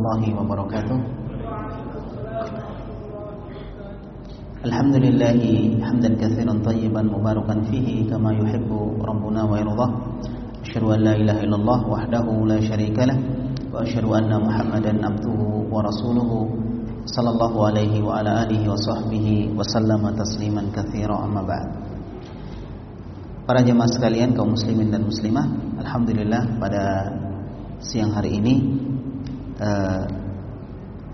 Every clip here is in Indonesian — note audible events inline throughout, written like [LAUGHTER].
warahmatullahi wabarakatuh. Alhamdulillahi hamdan katsiran tayyiban mubarakan fihi kama yuhibbu rabbuna wa yardah. Asyhadu an la ilaha illallah wahdahu la syarika lah wa asyhadu anna Muhammadan abduhu wa rasuluhu sallallahu alaihi wa ala alihi wa sahbihi wa sallama tasliman katsira amma ba'd. Para jemaah sekalian kaum muslimin dan muslimah, alhamdulillah pada siang hari ini uh,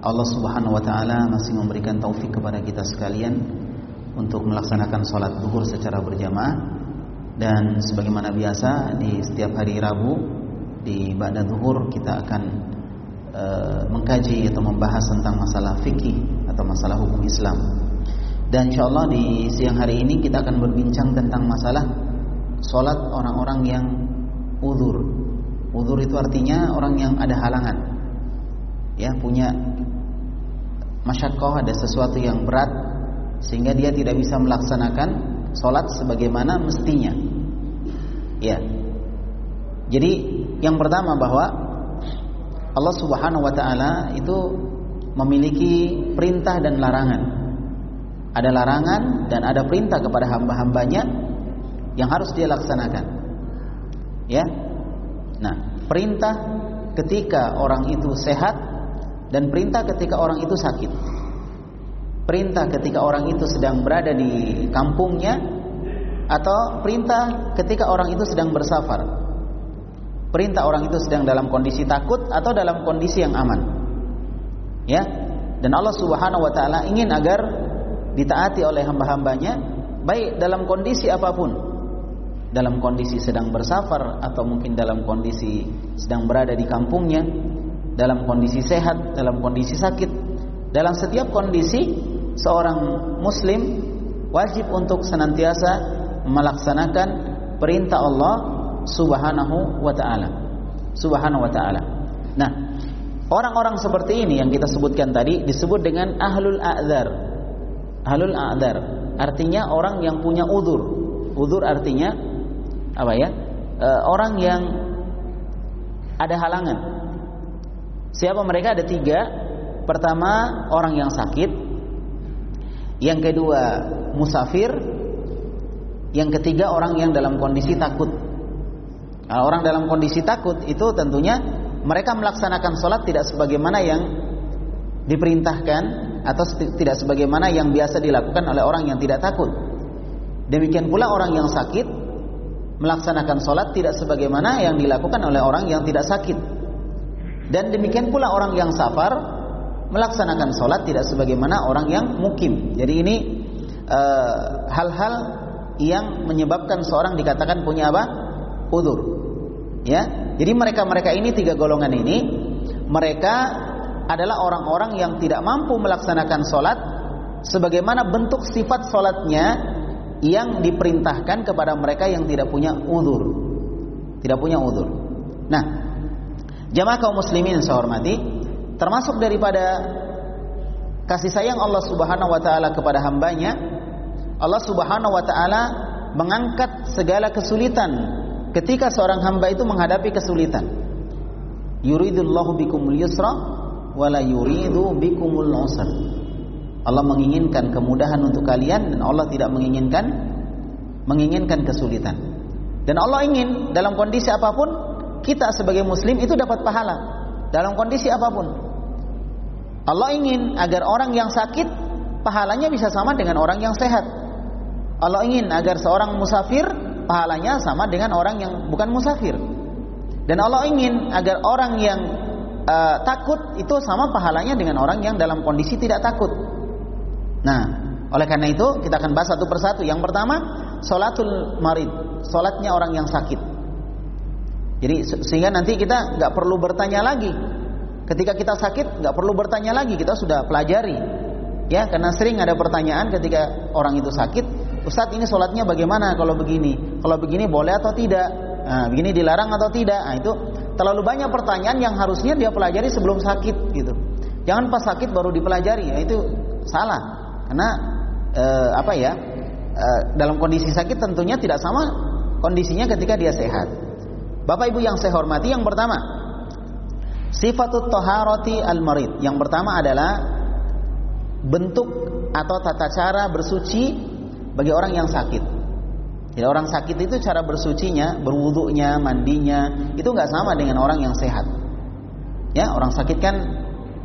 Allah subhanahu wa ta'ala masih memberikan taufik kepada kita sekalian Untuk melaksanakan sholat duhur secara berjamaah. Dan sebagaimana biasa di setiap hari Rabu Di Ba'da duhur kita akan uh, mengkaji atau membahas tentang masalah fikih Atau masalah hukum Islam. Dan insya Allah di siang hari ini kita akan berbincang tentang masalah Sholat orang-orang yang uzur. Uzur itu artinya orang yang ada halangan Ya punya Masyakoh ada sesuatu yang berat Sehingga dia tidak bisa melaksanakan Sholat sebagaimana mestinya Ya Jadi yang pertama bahwa Allah subhanahu wa ta'ala itu Memiliki perintah dan larangan Ada larangan dan ada perintah kepada hamba-hambanya yang harus dia laksanakan. Ya. Nah, perintah ketika orang itu sehat dan perintah ketika orang itu sakit. Perintah ketika orang itu sedang berada di kampungnya atau perintah ketika orang itu sedang bersafar. Perintah orang itu sedang dalam kondisi takut atau dalam kondisi yang aman. Ya. Dan Allah Subhanahu wa taala ingin agar ditaati oleh hamba-hambanya baik dalam kondisi apa pun dalam kondisi sedang bersafar atau mungkin dalam kondisi sedang berada di kampungnya, dalam kondisi sehat, dalam kondisi sakit, dalam setiap kondisi seorang muslim wajib untuk senantiasa melaksanakan perintah Allah Subhanahu wa taala. Subhanahu wa taala. Nah, orang-orang seperti ini yang kita sebutkan tadi disebut dengan ahlul a'dzar. Ahlul a'dzar artinya orang yang punya udur. Udur artinya apa ya e, orang yang ada halangan siapa mereka? Ada tiga. Pertama orang yang sakit. Yang kedua musafir. Yang ketiga orang yang dalam kondisi takut. Nah, orang dalam kondisi takut itu tentunya mereka melaksanakan sholat tidak sebagaimana yang diperintahkan atau tidak sebagaimana yang biasa dilakukan oleh orang yang tidak takut. Demikian pula orang yang sakit melaksanakan sholat tidak sebagaimana yang dilakukan oleh orang yang tidak sakit. Dan demikian pula orang yang safar melaksanakan sholat tidak sebagaimana orang yang mukim. Jadi ini eh, hal-hal uh, yang menyebabkan seorang dikatakan punya apa? Udur. Ya. Jadi mereka-mereka ini tiga golongan ini mereka adalah orang-orang yang tidak mampu melaksanakan sholat sebagaimana bentuk sifat sholatnya yang diperintahkan kepada mereka yang tidak punya uzur. Tidak punya uzur. Nah, jamaah kaum muslimin saya hormati, termasuk daripada kasih sayang Allah Subhanahu wa taala kepada hambanya, Allah Subhanahu wa taala mengangkat segala kesulitan ketika seorang hamba itu menghadapi kesulitan. Yuridullahu bikumul yusra wala yuridu bikumul usra. Allah menginginkan kemudahan untuk kalian dan Allah tidak menginginkan menginginkan kesulitan. Dan Allah ingin dalam kondisi apa pun kita sebagai muslim itu dapat pahala dalam kondisi apa pun. Allah ingin agar orang yang sakit pahalanya bisa sama dengan orang yang sehat. Allah ingin agar seorang musafir pahalanya sama dengan orang yang bukan musafir. Dan Allah ingin agar orang yang uh, takut itu sama pahalanya dengan orang yang dalam kondisi tidak takut. Nah, oleh karena itu kita akan bahas satu persatu. Yang pertama, solatul marid, solatnya orang yang sakit. Jadi sehingga nanti kita nggak perlu bertanya lagi. Ketika kita sakit nggak perlu bertanya lagi, kita sudah pelajari. Ya, karena sering ada pertanyaan ketika orang itu sakit, Ustadz ini sholatnya bagaimana kalau begini? Kalau begini boleh atau tidak? Nah, begini dilarang atau tidak? Nah, itu terlalu banyak pertanyaan yang harusnya dia pelajari sebelum sakit gitu. Jangan pas sakit baru dipelajari, ya itu salah. Karena e, apa ya? E, dalam kondisi sakit tentunya tidak sama kondisinya ketika dia sehat. Bapak Ibu yang saya hormati, yang pertama, Sifatut toharoti al-marid. Yang pertama adalah bentuk atau tata cara bersuci bagi orang yang sakit. Jadi orang sakit itu cara bersucinya, berwuduknya, mandinya itu nggak sama dengan orang yang sehat. Ya, orang sakit kan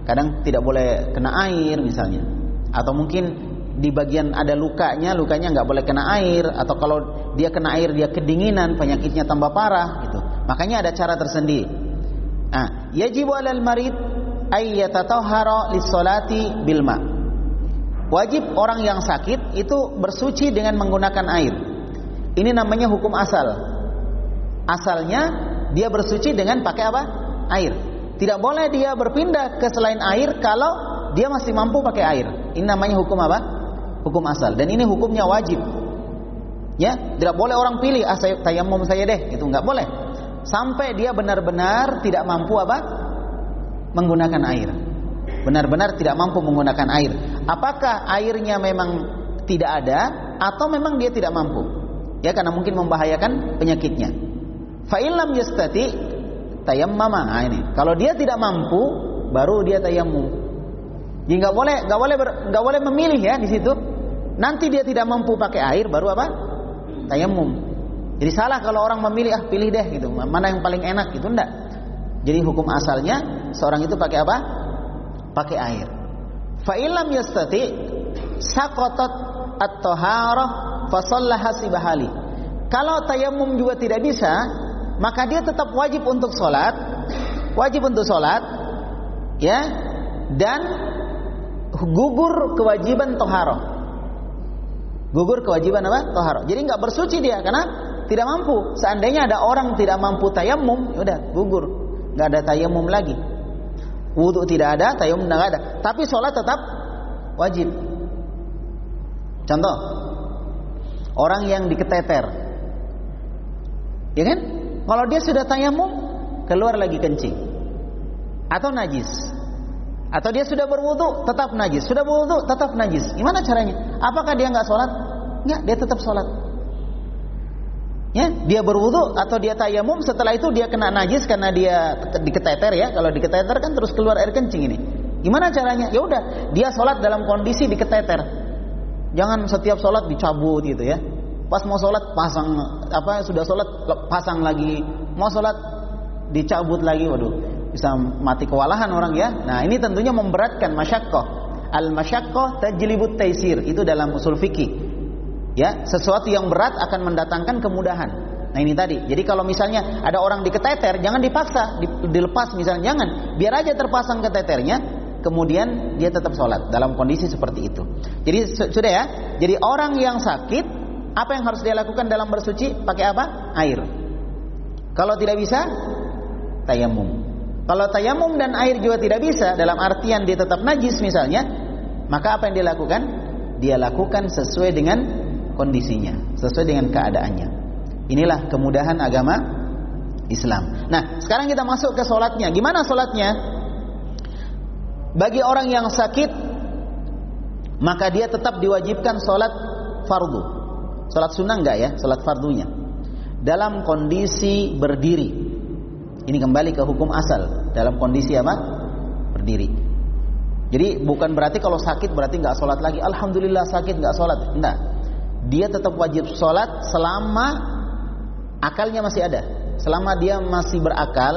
kadang tidak boleh kena air misalnya, atau mungkin di bagian ada lukanya, lukanya nggak boleh kena air, atau kalau dia kena air dia kedinginan, penyakitnya tambah parah, gitu. Makanya ada cara tersendiri. Nah, yajibu alal marid ay yatatahhara lis-salati bil ma. Wajib orang yang sakit itu bersuci dengan menggunakan air. Ini namanya hukum asal. Asalnya dia bersuci dengan pakai apa? Air. Tidak boleh dia berpindah ke selain air kalau dia masih mampu pakai air. Ini namanya hukum apa? Hukum asal. Dan ini hukumnya wajib. Ya, tidak boleh orang pilih ah saya tayamum saya deh, itu nggak boleh. Sampai dia benar-benar tidak mampu apa? Menggunakan air. Benar-benar tidak mampu menggunakan air. Apakah airnya memang tidak ada atau memang dia tidak mampu? ya karena mungkin membahayakan penyakitnya. Fa'ilam yastati tayammama. Nah, ini. Kalau dia tidak mampu, baru dia tayammum. Jadi nggak boleh nggak boleh nggak boleh memilih ya di situ. Nanti dia tidak mampu pakai air, baru apa? Tayammum. Jadi salah kalau orang memilih ah pilih deh gitu. Mana yang paling enak itu enggak. Jadi hukum asalnya seorang itu pakai apa? Pakai air. Fa'ilam yastati sakotot at-taharah fasallaha sibahali. Kalau tayamum juga tidak bisa, maka dia tetap wajib untuk sholat, wajib untuk sholat, ya, dan gugur kewajiban toharo. Gugur kewajiban apa? Toharo. Jadi nggak bersuci dia karena tidak mampu. Seandainya ada orang tidak mampu tayamum, ya udah gugur, nggak ada tayamum lagi. Wudhu tidak ada, tayamum tidak ada. Tapi sholat tetap wajib. Contoh, orang yang diketeter. Ya kan? Kalau dia sudah tayamum, keluar lagi kencing. Atau najis. Atau dia sudah berwudu, tetap najis. Sudah berwudu, tetap najis. Gimana caranya? Apakah dia nggak sholat? Nggak, dia tetap sholat. Ya, dia berwudu atau dia tayamum, setelah itu dia kena najis karena dia diketeter ya. Kalau diketeter kan terus keluar air kencing ini. Gimana caranya? Ya udah, dia sholat dalam kondisi diketeter. Jangan setiap sholat dicabut gitu ya. Pas mau sholat pasang apa sudah sholat pasang lagi. Mau sholat dicabut lagi. Waduh bisa mati kewalahan orang ya. Nah ini tentunya memberatkan masyakoh. Al masyakoh tajlibut taisir itu dalam usul fikih. Ya sesuatu yang berat akan mendatangkan kemudahan. Nah ini tadi. Jadi kalau misalnya ada orang diketeter, jangan dipaksa, dilepas misalnya, jangan. Biar aja terpasang keteternya, kemudian dia tetap sholat dalam kondisi seperti itu. Jadi sudah ya. Jadi orang yang sakit, apa yang harus dia lakukan dalam bersuci? Pakai apa? Air. Kalau tidak bisa, tayamum. Kalau tayamum dan air juga tidak bisa, dalam artian dia tetap najis misalnya, maka apa yang dia lakukan? Dia lakukan sesuai dengan kondisinya, sesuai dengan keadaannya. Inilah kemudahan agama Islam. Nah, sekarang kita masuk ke sholatnya. Gimana sholatnya? Bagi orang yang sakit maka dia tetap diwajibkan sholat fardu. Sholat sunnah enggak ya? Sholat fardunya. Dalam kondisi berdiri. Ini kembali ke hukum asal. Dalam kondisi apa? Berdiri. Jadi bukan berarti kalau sakit berarti nggak sholat lagi. Alhamdulillah sakit nggak sholat. Enggak. Dia tetap wajib sholat selama akalnya masih ada. Selama dia masih berakal,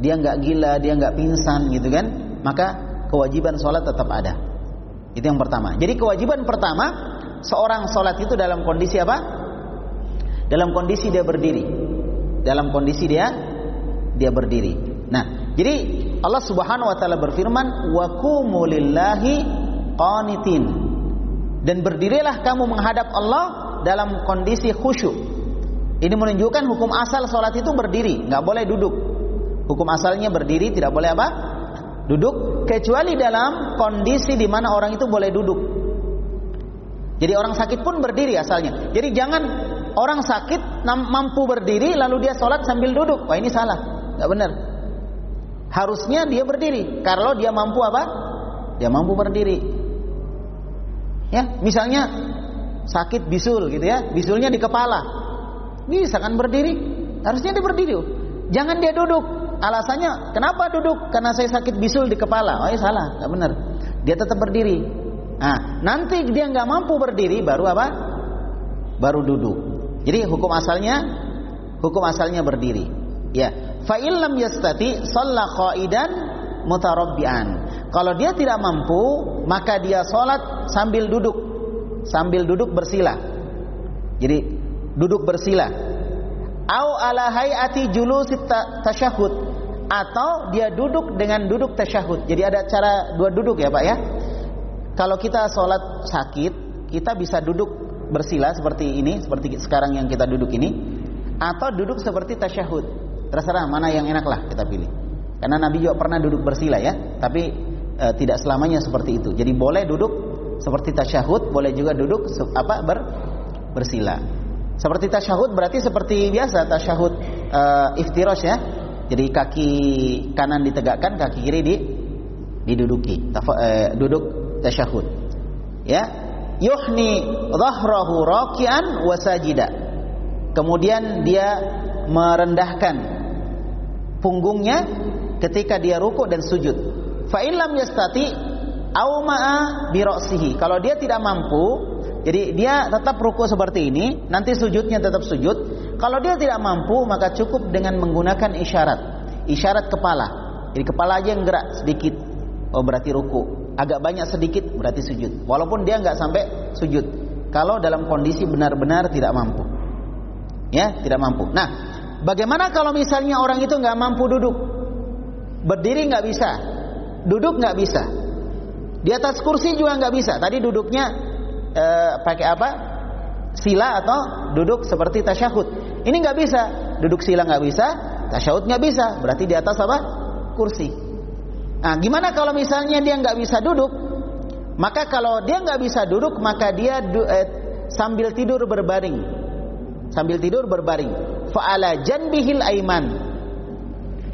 dia nggak gila, dia nggak pingsan gitu kan? maka kewajiban sholat tetap ada. Itu yang pertama. Jadi kewajiban pertama seorang sholat itu dalam kondisi apa? Dalam kondisi dia berdiri. Dalam kondisi dia dia berdiri. Nah, jadi Allah Subhanahu wa taala berfirman, "Wa qanitin." Dan berdirilah kamu menghadap Allah dalam kondisi khusyuk. Ini menunjukkan hukum asal sholat itu berdiri, nggak boleh duduk. Hukum asalnya berdiri, tidak boleh apa? duduk kecuali dalam kondisi di mana orang itu boleh duduk. Jadi orang sakit pun berdiri asalnya. Jadi jangan orang sakit mampu berdiri lalu dia sholat sambil duduk. Wah ini salah, nggak benar. Harusnya dia berdiri. Kalau dia mampu apa? Dia mampu berdiri. Ya, misalnya sakit bisul gitu ya, bisulnya di kepala. Bisa kan berdiri? Harusnya dia berdiri. Jangan dia duduk. alasannya kenapa duduk? Karena saya sakit bisul di kepala. Oh ya salah, nggak benar. Dia tetap berdiri. Nah, nanti dia nggak mampu berdiri, baru apa? Baru duduk. Jadi hukum asalnya, hukum asalnya berdiri. Ya, fa illam yastati shalla qaidan mutarabbian. Kalau dia tidak mampu, maka dia sholat sambil duduk, sambil duduk bersila. Jadi duduk bersila. Au ala hayati julusi tasyahud atau dia duduk dengan duduk tasyahud. Jadi ada cara dua duduk ya Pak ya. Kalau kita sholat sakit, kita bisa duduk bersila seperti ini, seperti sekarang yang kita duduk ini, atau duduk seperti tasyahud. Terserah mana yang enak lah kita pilih. Karena Nabi juga pernah duduk bersila ya, tapi e, tidak selamanya seperti itu. Jadi boleh duduk seperti tasyahud, boleh juga duduk apa ber, bersila. Seperti tasyahud berarti seperti biasa tasyahud e, iftirosh ya. Jadi kaki kanan ditegakkan, kaki kiri di diduduki. Taf, e, duduk tasyahud. Ya, yuhni dhahrahu raki'an wa sajida. Kemudian dia merendahkan punggungnya ketika dia rukuk dan sujud. Fa illam yastati au ma'a Kalau dia tidak mampu, jadi dia tetap rukuk seperti ini, nanti sujudnya tetap sujud. Kalau dia tidak mampu, maka cukup dengan menggunakan isyarat. Isyarat kepala. Jadi kepala aja yang gerak sedikit. Oh berarti ruku. Agak banyak sedikit berarti sujud. Walaupun dia nggak sampai sujud. Kalau dalam kondisi benar-benar tidak mampu. Ya, tidak mampu. Nah, bagaimana kalau misalnya orang itu nggak mampu duduk? Berdiri nggak bisa, duduk nggak bisa. Di atas kursi juga nggak bisa. Tadi duduknya eh, pakai apa? Sila atau duduk seperti tasyahud. Ini nggak bisa. Duduk sila nggak bisa, tasyahud nggak bisa. Berarti di atas apa? Kursi. Nah, gimana kalau misalnya dia nggak bisa duduk? Maka kalau dia nggak bisa duduk, maka dia eh, sambil tidur berbaring. Sambil tidur berbaring. Fa'ala janbihil aiman.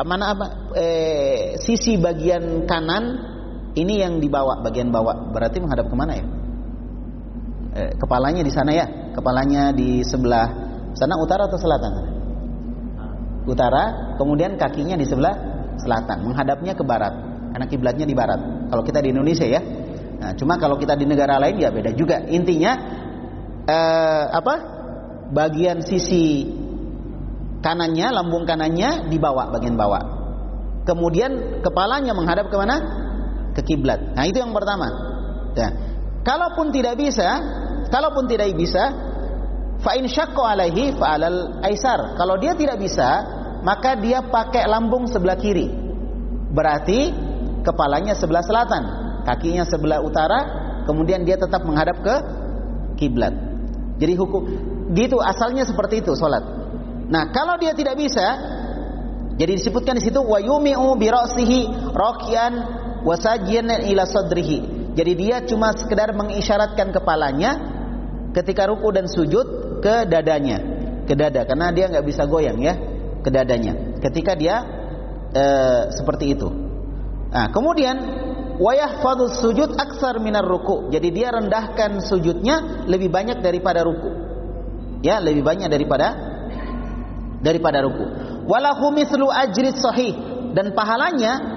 Mana apa? Eh, sisi bagian kanan ini yang dibawa bagian bawah. Berarti menghadap ke mana ya? Eh, kepalanya di sana ya. Kepalanya di sebelah sana utara atau selatan? Utara. Kemudian kakinya di sebelah selatan. Menghadapnya ke barat karena kiblatnya di barat. Kalau kita di Indonesia ya. Nah, cuma kalau kita di negara lain ya beda juga. Intinya eh, apa? Bagian sisi kanannya, lambung kanannya di bawah, bagian bawah. Kemudian kepalanya menghadap ke mana? Ke kiblat. Nah, itu yang pertama. Ya. Kalaupun tidak bisa, kalaupun tidak bisa, fa in alaihi fa alal aisar. Kalau dia tidak bisa, maka dia pakai lambung sebelah kiri. Berarti kepalanya sebelah selatan, kakinya sebelah utara, kemudian dia tetap menghadap ke kiblat. Jadi hukum gitu asalnya seperti itu salat. Nah, kalau dia tidak bisa, jadi disebutkan di situ wa yumi'u bi ra'sihi raqian wa sajiyan ila sadrihi. Jadi dia cuma sekedar mengisyaratkan kepalanya ketika ruku dan sujud ke dadanya, ke dada karena dia nggak bisa goyang ya, ke dadanya. Ketika dia e, seperti itu. Nah, kemudian wayah fadus sujud aksar minar ruku. Jadi dia rendahkan sujudnya lebih banyak daripada ruku. Ya, lebih banyak daripada daripada ruku. Walahu mislu ajri sahih dan pahalanya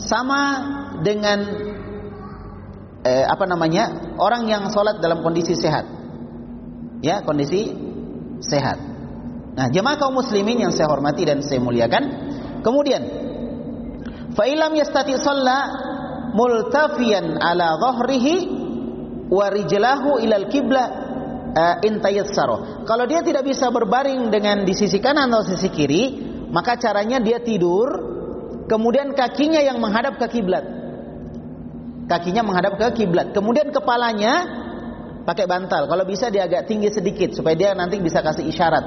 sama dengan eh, apa namanya? orang yang sholat dalam kondisi sehat. Ya, kondisi sehat. Nah, jemaah kaum muslimin yang saya hormati dan saya muliakan, kemudian Fa'ilam yastati shalla multafiyan ala dhahrihi wa rijlahu ilal kibla uh, intayassaro. Kalau dia tidak bisa berbaring dengan di sisi kanan atau sisi kiri, maka caranya dia tidur, kemudian kakinya yang menghadap ke kiblat. Kakinya menghadap ke kiblat. Kemudian kepalanya pakai bantal. Kalau bisa dia agak tinggi sedikit supaya dia nanti bisa kasih isyarat.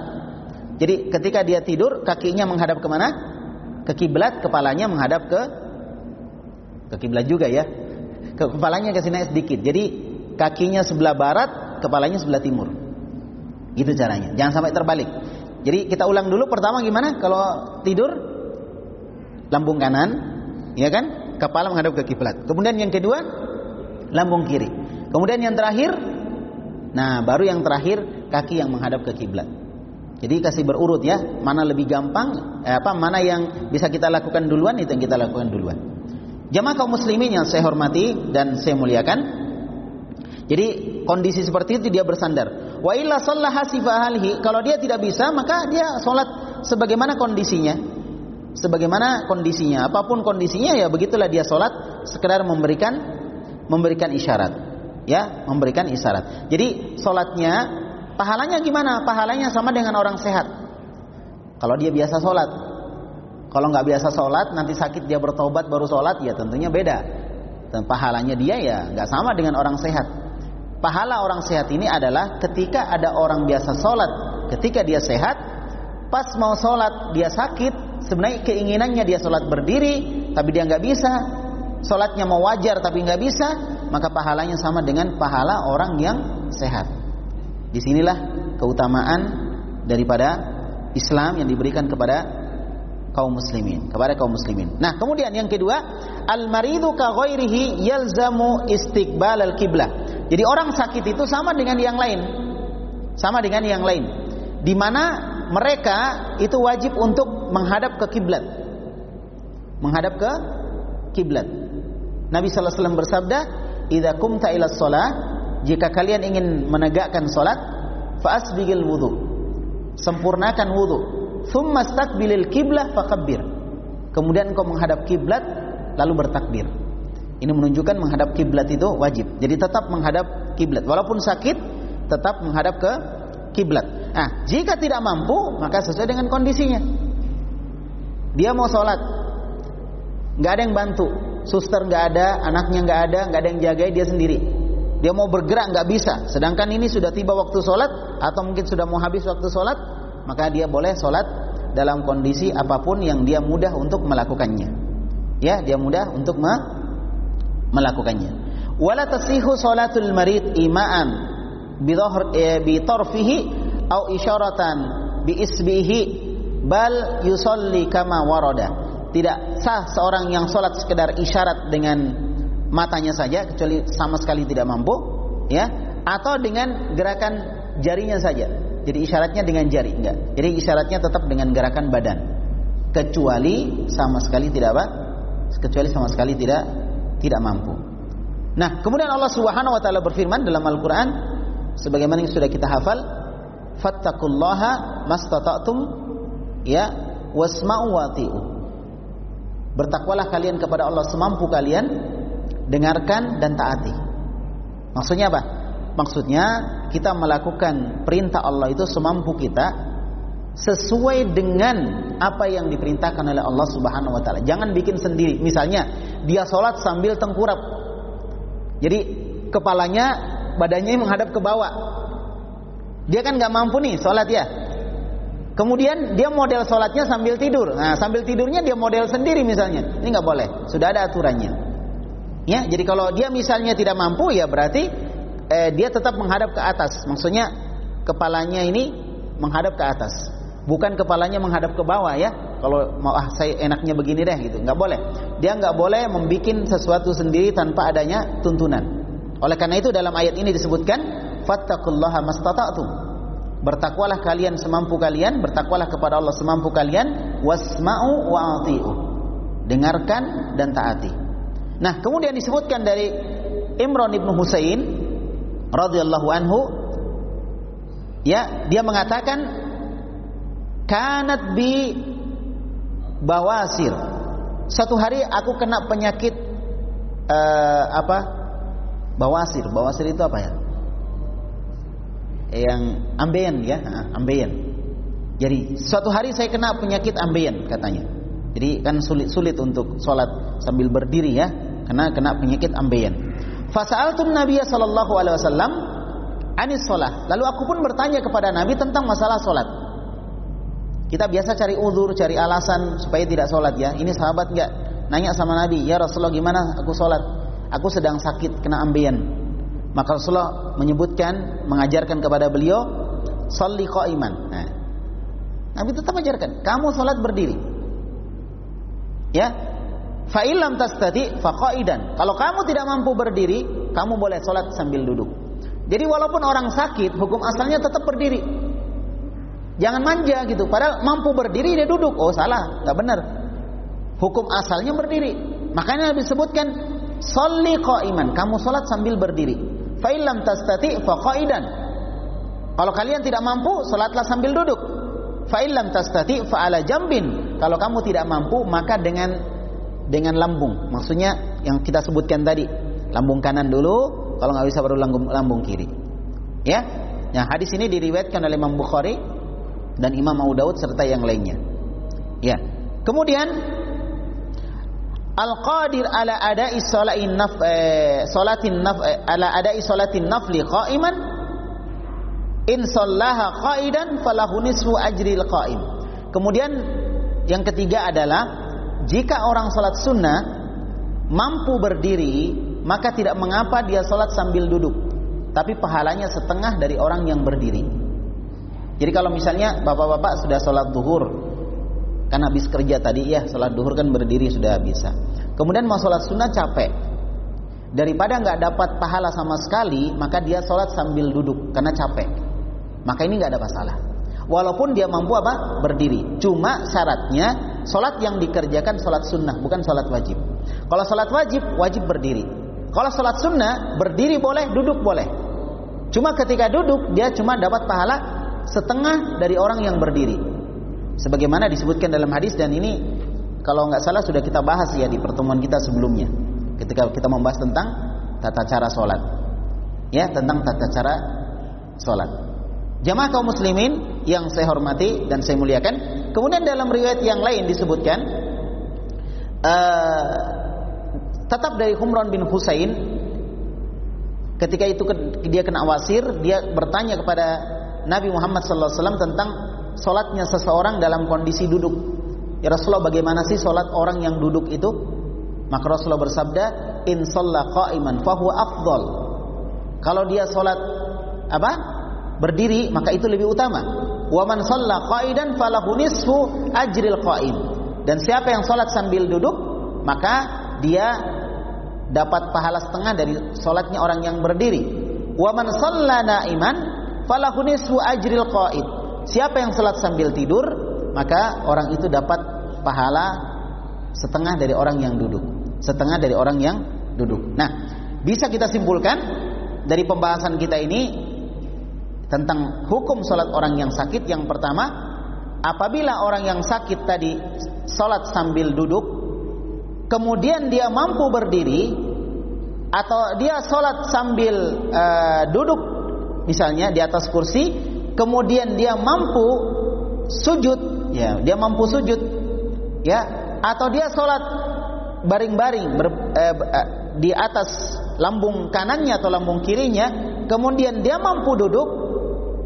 Jadi ketika dia tidur, kakinya menghadap ke mana? ke kiblat, kepalanya menghadap ke ke kiblat juga ya. Ke, kepalanya ke sini sedikit. Jadi kakinya sebelah barat, kepalanya sebelah timur. Gitu caranya. Jangan sampai terbalik. Jadi kita ulang dulu pertama gimana? Kalau tidur lambung kanan, ya kan? Kepala menghadap ke kiblat. Kemudian yang kedua lambung kiri. Kemudian yang terakhir nah baru yang terakhir kaki yang menghadap ke kiblat. Jadi kasih berurut ya, mana lebih gampang, eh, apa mana yang bisa kita lakukan duluan itu yang kita lakukan duluan. Jamaah kaum muslimin yang saya hormati dan saya muliakan. Jadi kondisi seperti itu dia bersandar. Wa illa sallaha kalau dia tidak bisa maka dia sholat sebagaimana kondisinya. Sebagaimana kondisinya, apa pun kondisinya ya begitulah dia sholat sekedar memberikan memberikan isyarat. Ya, memberikan isyarat. Jadi sholatnya Pahalanya gimana? Pahalanya sama dengan orang sehat. Kalau dia biasa sholat. Kalau nggak biasa sholat, nanti sakit dia bertobat baru sholat, ya tentunya beda. Dan pahalanya dia ya nggak sama dengan orang sehat. Pahala orang sehat ini adalah ketika ada orang biasa sholat, ketika dia sehat, pas mau sholat dia sakit, sebenarnya keinginannya dia sholat berdiri, tapi dia nggak bisa. Sholatnya mau wajar tapi nggak bisa, maka pahalanya sama dengan pahala orang yang sehat. Di sinilah keutamaan daripada Islam yang diberikan kepada kaum muslimin, kepada kaum muslimin. Nah, kemudian yang kedua, al-maridu ka ghairihi yalzamu istiqbal al-qiblah. Jadi orang sakit itu sama dengan yang lain. Sama dengan yang lain. Di mana mereka itu wajib untuk menghadap ke kiblat. Menghadap ke kiblat. Nabi wasallam bersabda, "Idza qumta ila shalah jika kalian ingin menegakkan salat faasbigil wudu. Sempurnakan wudu. Thumma staqbilil kiblah fakabbir. Kemudian engkau menghadap kiblat lalu bertakbir. Ini menunjukkan menghadap kiblat itu wajib. Jadi tetap menghadap kiblat. Walaupun sakit tetap menghadap ke kiblat nah jika tidak mampu maka sesuai dengan kondisinya dia mau sholat nggak ada yang bantu suster nggak ada anaknya nggak ada nggak ada yang jaga dia sendiri dia mau bergerak nggak bisa. Sedangkan ini sudah tiba waktu sholat atau mungkin sudah mau habis waktu sholat, maka dia boleh sholat dalam kondisi apa pun yang dia mudah untuk melakukannya. Ya, dia mudah untuk me melakukannya. Wala tasihu sholatul marid ima'an bidhahr bi tarfihi au isyaratan bi isbihi bal yusalli kama warada. Tidak sah seorang yang sholat sekedar isyarat dengan matanya saja kecuali sama sekali tidak mampu ya atau dengan gerakan jarinya saja. Jadi isyaratnya dengan jari enggak. Jadi isyaratnya tetap dengan gerakan badan. Kecuali sama sekali tidak apa? Kecuali sama sekali tidak tidak mampu. Nah kemudian Allah Subhanahu wa taala berfirman dalam Al-Qur'an sebagaimana yang sudah kita hafal fattaqullaha mastata'tum ya wasma'u wati'u bertakwalah kalian kepada Allah semampu kalian dengarkan dan taati. Maksudnya apa? Maksudnya kita melakukan perintah Allah itu semampu kita sesuai dengan apa yang diperintahkan oleh Allah Subhanahu wa taala. Jangan bikin sendiri. Misalnya, dia sholat sambil tengkurap. Jadi kepalanya badannya menghadap ke bawah. Dia kan nggak mampu nih sholat ya. Kemudian dia model sholatnya sambil tidur. Nah, sambil tidurnya dia model sendiri misalnya. Ini nggak boleh. Sudah ada aturannya. Ya, jadi kalau dia misalnya tidak mampu ya berarti eh, dia tetap menghadap ke atas. Maksudnya kepalanya ini menghadap ke atas. Bukan kepalanya menghadap ke bawah ya. Kalau mau ah saya enaknya begini deh gitu. nggak boleh. Dia nggak boleh membuat sesuatu sendiri tanpa adanya tuntunan. Oleh karena itu dalam ayat ini disebutkan fattaqullaha mastata'tum. Bertakwalah kalian semampu kalian, bertakwalah kepada Allah semampu kalian, wasma'u wa'ati'u. Dengarkan dan taati. Nah, kemudian disebutkan dari Imran ibnu Husain radhiyallahu anhu ya, dia mengatakan kanat bi bawasir. Satu hari aku kena penyakit uh, apa? Bawasir. Bawasir itu apa ya? Yang ambeien ya, ambeien. Jadi suatu hari saya kena penyakit ambeien katanya. Jadi kan sulit-sulit untuk sholat sambil berdiri ya karena kena penyakit ambeien. Nabi sallallahu alaihi wasallam anis sholat. Lalu aku pun bertanya kepada Nabi tentang masalah sholat. Kita biasa cari uzur, cari alasan supaya tidak sholat ya. Ini sahabat nggak nanya sama Nabi, ya Rasulullah gimana aku sholat? Aku sedang sakit kena ambeien. Maka Rasulullah menyebutkan, mengajarkan kepada beliau, salli iman. Nah, Nabi tetap ajarkan, kamu sholat berdiri. Ya, Fa'ilam tastati faqaidan. Kalau kamu tidak mampu berdiri, kamu boleh sholat sambil duduk. Jadi walaupun orang sakit, hukum asalnya tetap berdiri. Jangan manja gitu. Padahal mampu berdiri dia duduk. Oh salah, nggak benar. Hukum asalnya berdiri. Makanya disebutkan Salli iman. Kamu sholat sambil berdiri. Fa'ilam tastati fa qaidan. Kalau kalian tidak mampu, sholatlah sambil duduk. Fa'ilam tastati fa ala jambin. Kalau kamu tidak mampu, maka dengan dengan lambung. Maksudnya yang kita sebutkan tadi, lambung kanan dulu, kalau nggak bisa baru lambung, lambung kiri. Ya, Nah, hadis ini diriwayatkan oleh Imam Bukhari dan Imam Abu Daud serta yang lainnya. Ya. Kemudian al-qadir ala ada'i salatin naf eh, salatin naf eh, ala ada'i salatin nafli qa'iman in sallaha qa'idan falahu nisfu ajril qa'im. Kemudian yang ketiga adalah jika orang salat sunnah mampu berdiri maka tidak mengapa dia salat sambil duduk tapi pahalanya setengah dari orang yang berdiri jadi kalau misalnya bapak-bapak sudah sholat duhur, kan habis kerja tadi ya sholat duhur kan berdiri sudah bisa. Kemudian mau sholat sunnah capek, daripada nggak dapat pahala sama sekali, maka dia sholat sambil duduk karena capek. Maka ini nggak ada masalah. Walaupun dia mampu apa? Berdiri. Cuma syaratnya sholat yang dikerjakan sholat sunnah, bukan sholat wajib. Kalau sholat wajib, wajib berdiri. Kalau sholat sunnah, berdiri boleh, duduk boleh. Cuma ketika duduk, dia cuma dapat pahala setengah dari orang yang berdiri. Sebagaimana disebutkan dalam hadis dan ini kalau nggak salah sudah kita bahas ya di pertemuan kita sebelumnya ketika kita membahas tentang tata cara sholat. Ya tentang tata cara sholat. Jamaah kaum muslimin yang saya hormati dan saya muliakan. Kemudian dalam riwayat yang lain disebutkan uh, tetap dari Humran bin Husain ketika itu dia kena wasir dia bertanya kepada Nabi Muhammad SAW tentang solatnya seseorang dalam kondisi duduk. Ya Rasulullah bagaimana sih solat orang yang duduk itu? Maka Rasulullah bersabda, In qa'iman fahu afdol. Kalau dia solat apa? Berdiri maka itu lebih utama. Wa man shalla qa'idan falahu nisfu ajril qa'im. Dan siapa yang solat sambil duduk maka dia dapat pahala setengah dari solatnya orang yang berdiri. Wa man shalla na'iman falahu nisfu ajril qaid. Siapa yang salat sambil tidur, maka orang itu dapat pahala setengah dari orang yang duduk. Setengah dari orang yang duduk. Nah, bisa kita simpulkan dari pembahasan kita ini tentang hukum salat orang yang sakit yang pertama, apabila orang yang sakit tadi salat sambil duduk, kemudian dia mampu berdiri atau dia salat sambil uh, duduk misalnya di atas kursi, kemudian dia mampu sujud, ya, dia mampu sujud, ya, atau dia sholat baring-baring eh, eh, di atas lambung kanannya atau lambung kirinya, kemudian dia mampu duduk,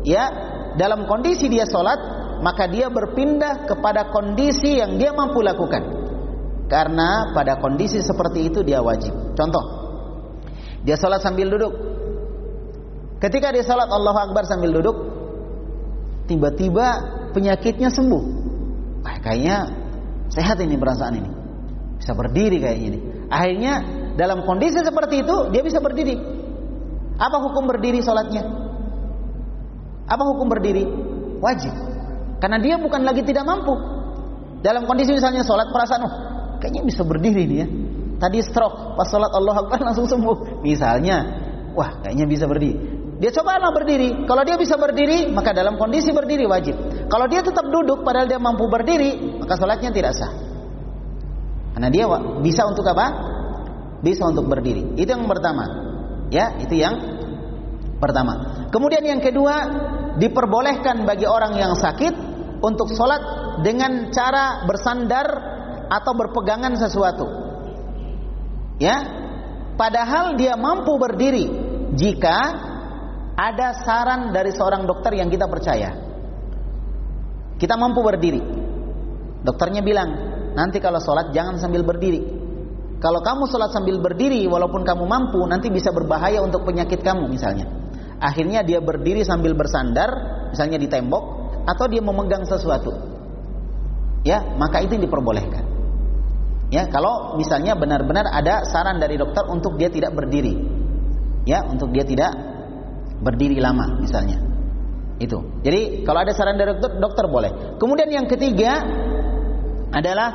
ya, dalam kondisi dia sholat, maka dia berpindah kepada kondisi yang dia mampu lakukan. Karena pada kondisi seperti itu dia wajib. Contoh, dia sholat sambil duduk, Ketika dia salat Allahu Akbar sambil duduk, tiba-tiba penyakitnya sembuh. Wah, kayaknya sehat ini perasaan ini. Bisa berdiri kayaknya ini. Akhirnya dalam kondisi seperti itu dia bisa berdiri. Apa hukum berdiri salatnya? Apa hukum berdiri? Wajib. Karena dia bukan lagi tidak mampu. Dalam kondisi misalnya salat perasaan, oh, kayaknya bisa berdiri nih ya. Tadi stroke, pas salat Allah Akbar langsung sembuh. Misalnya, wah kayaknya bisa berdiri. Dia cobalah berdiri. Kalau dia bisa berdiri, maka dalam kondisi berdiri wajib. Kalau dia tetap duduk padahal dia mampu berdiri, maka sholatnya tidak sah. Karena dia bisa untuk apa? Bisa untuk berdiri. Itu yang pertama. Ya, itu yang pertama. Kemudian yang kedua, diperbolehkan bagi orang yang sakit untuk sholat dengan cara bersandar atau berpegangan sesuatu. Ya, padahal dia mampu berdiri jika ada saran dari seorang dokter yang kita percaya. Kita mampu berdiri. Dokternya bilang, nanti kalau sholat jangan sambil berdiri. Kalau kamu sholat sambil berdiri, walaupun kamu mampu, nanti bisa berbahaya untuk penyakit kamu misalnya. Akhirnya dia berdiri sambil bersandar, misalnya di tembok, atau dia memegang sesuatu. Ya, maka itu diperbolehkan. Ya, kalau misalnya benar-benar ada saran dari dokter untuk dia tidak berdiri. Ya, untuk dia tidak berdiri lama misalnya. Itu. Jadi kalau ada saran dari dokter, dokter boleh. Kemudian yang ketiga adalah